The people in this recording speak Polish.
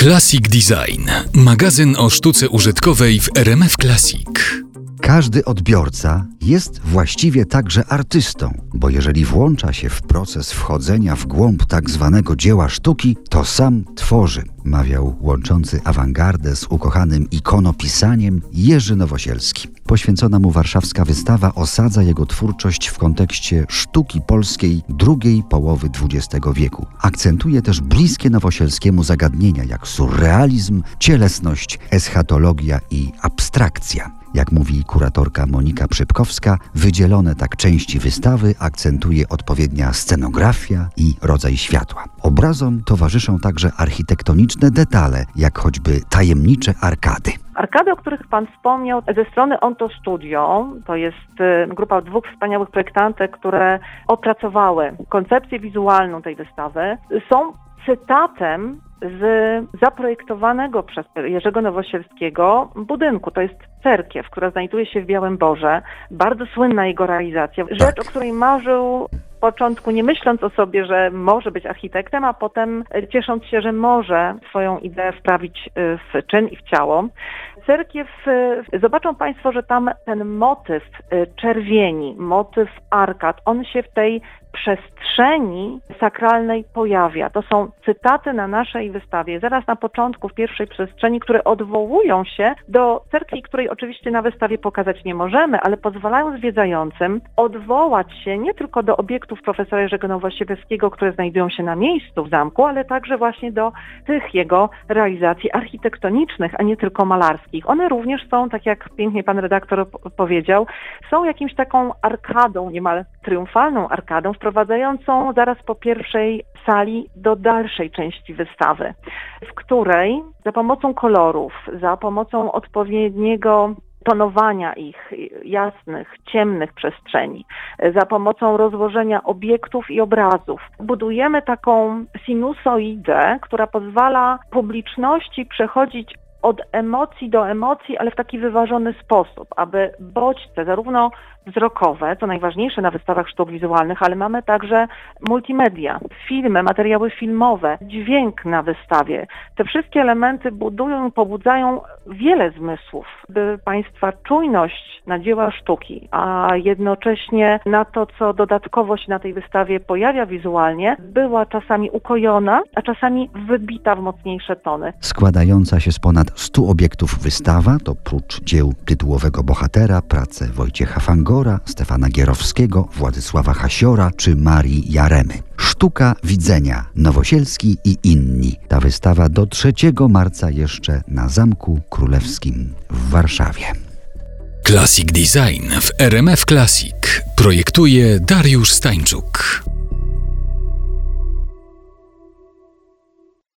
Classic Design. Magazyn o sztuce użytkowej w RMF Classic. Każdy odbiorca jest właściwie także artystą, bo jeżeli włącza się w proces wchodzenia w głąb tak zwanego dzieła sztuki, to sam tworzy, mawiał łączący awangardę z ukochanym ikonopisaniem Jerzy Nowosielski. Poświęcona mu warszawska wystawa osadza jego twórczość w kontekście sztuki polskiej drugiej połowy XX wieku. Akcentuje też bliskie Nowosielskiemu zagadnienia jak surrealizm, cielesność, eschatologia i abstrakcja. Jak mówi kuratorka Monika Przypkowska, wydzielone tak części wystawy akcentuje odpowiednia scenografia i rodzaj światła. Obrazom towarzyszą także architektoniczne detale, jak choćby tajemnicze arkady. Arkady, o których Pan wspomniał, ze strony Onto Studio, to jest y, grupa dwóch wspaniałych projektantek, które opracowały koncepcję wizualną tej wystawy, są cytatem z zaprojektowanego przez Jerzego Nowosielskiego budynku. To jest cerkiew, która znajduje się w Białym Borze. Bardzo słynna jego realizacja. Rzecz, Tak. o której marzył początku, nie myśląc o sobie, że może być architektem, a potem ciesząc się, że może swoją ideę wprawić y, w czyn i w ciało. Cerkiew, y, zobaczą Państwo, że tam ten motyw czerwieni, motyw arkad, on się w tej przestrzeni sakralnej pojawia. To są cytaty na naszej wystawie, zaraz na początku, w pierwszej przestrzeni, które odwołują się do cerkwi, której oczywiście na wystawie pokazać nie możemy, ale pozwalają zwiedzającym odwołać się nie tylko do profesora Jerzego Nowosielskiego, które znajdują się na miejscu w zamku, ale także właśnie do tych jego realizacji architektonicznych, a nie tylko malarskich. One również są, tak jak pięknie pan redaktor powiedział, są jakimś taką arkadą, niemal triumfalną arkadą, wprowadzającą zaraz po pierwszej sali do dalszej części wystawy, w której za pomocą kolorów, za pomocą odpowiedniego tonowania ich jasnych, ciemnych przestrzeni, za pomocą rozłożenia obiektów i obrazów. Budujemy taką sinusoidę, która pozwala publiczności przechodzić od emocji do emocji, ale w taki wyważony sposób, aby bodźce zarówno wzrokowe, co najważniejsze na wystawach sztuk wizualnych, ale mamy także multimedia, filmy, materiały filmowe, dźwięk na wystawie. Te wszystkie elementy budują i pobudzają wiele zmysłów, by Państwa czujność na dzieła sztuki, a jednocześnie na to, co dodatkowo się na tej wystawie pojawia wizualnie, była czasami ukojona, a czasami wybita w mocniejsze tony. Składająca się z ponad 100 obiektów wystawa to prócz dzieł tytułowego bohatera prace Wojciecha Fangora, Stefana Gierowskiego, Władysława Hasiora czy Marii Jaremy. Sztuka widzenia, Nowosielski i inni. Ta wystawa do 3 marca jeszcze na Zamku Królewskim w Warszawie. Classic Design w RMF Classic projektuje Dariusz Stańczuk.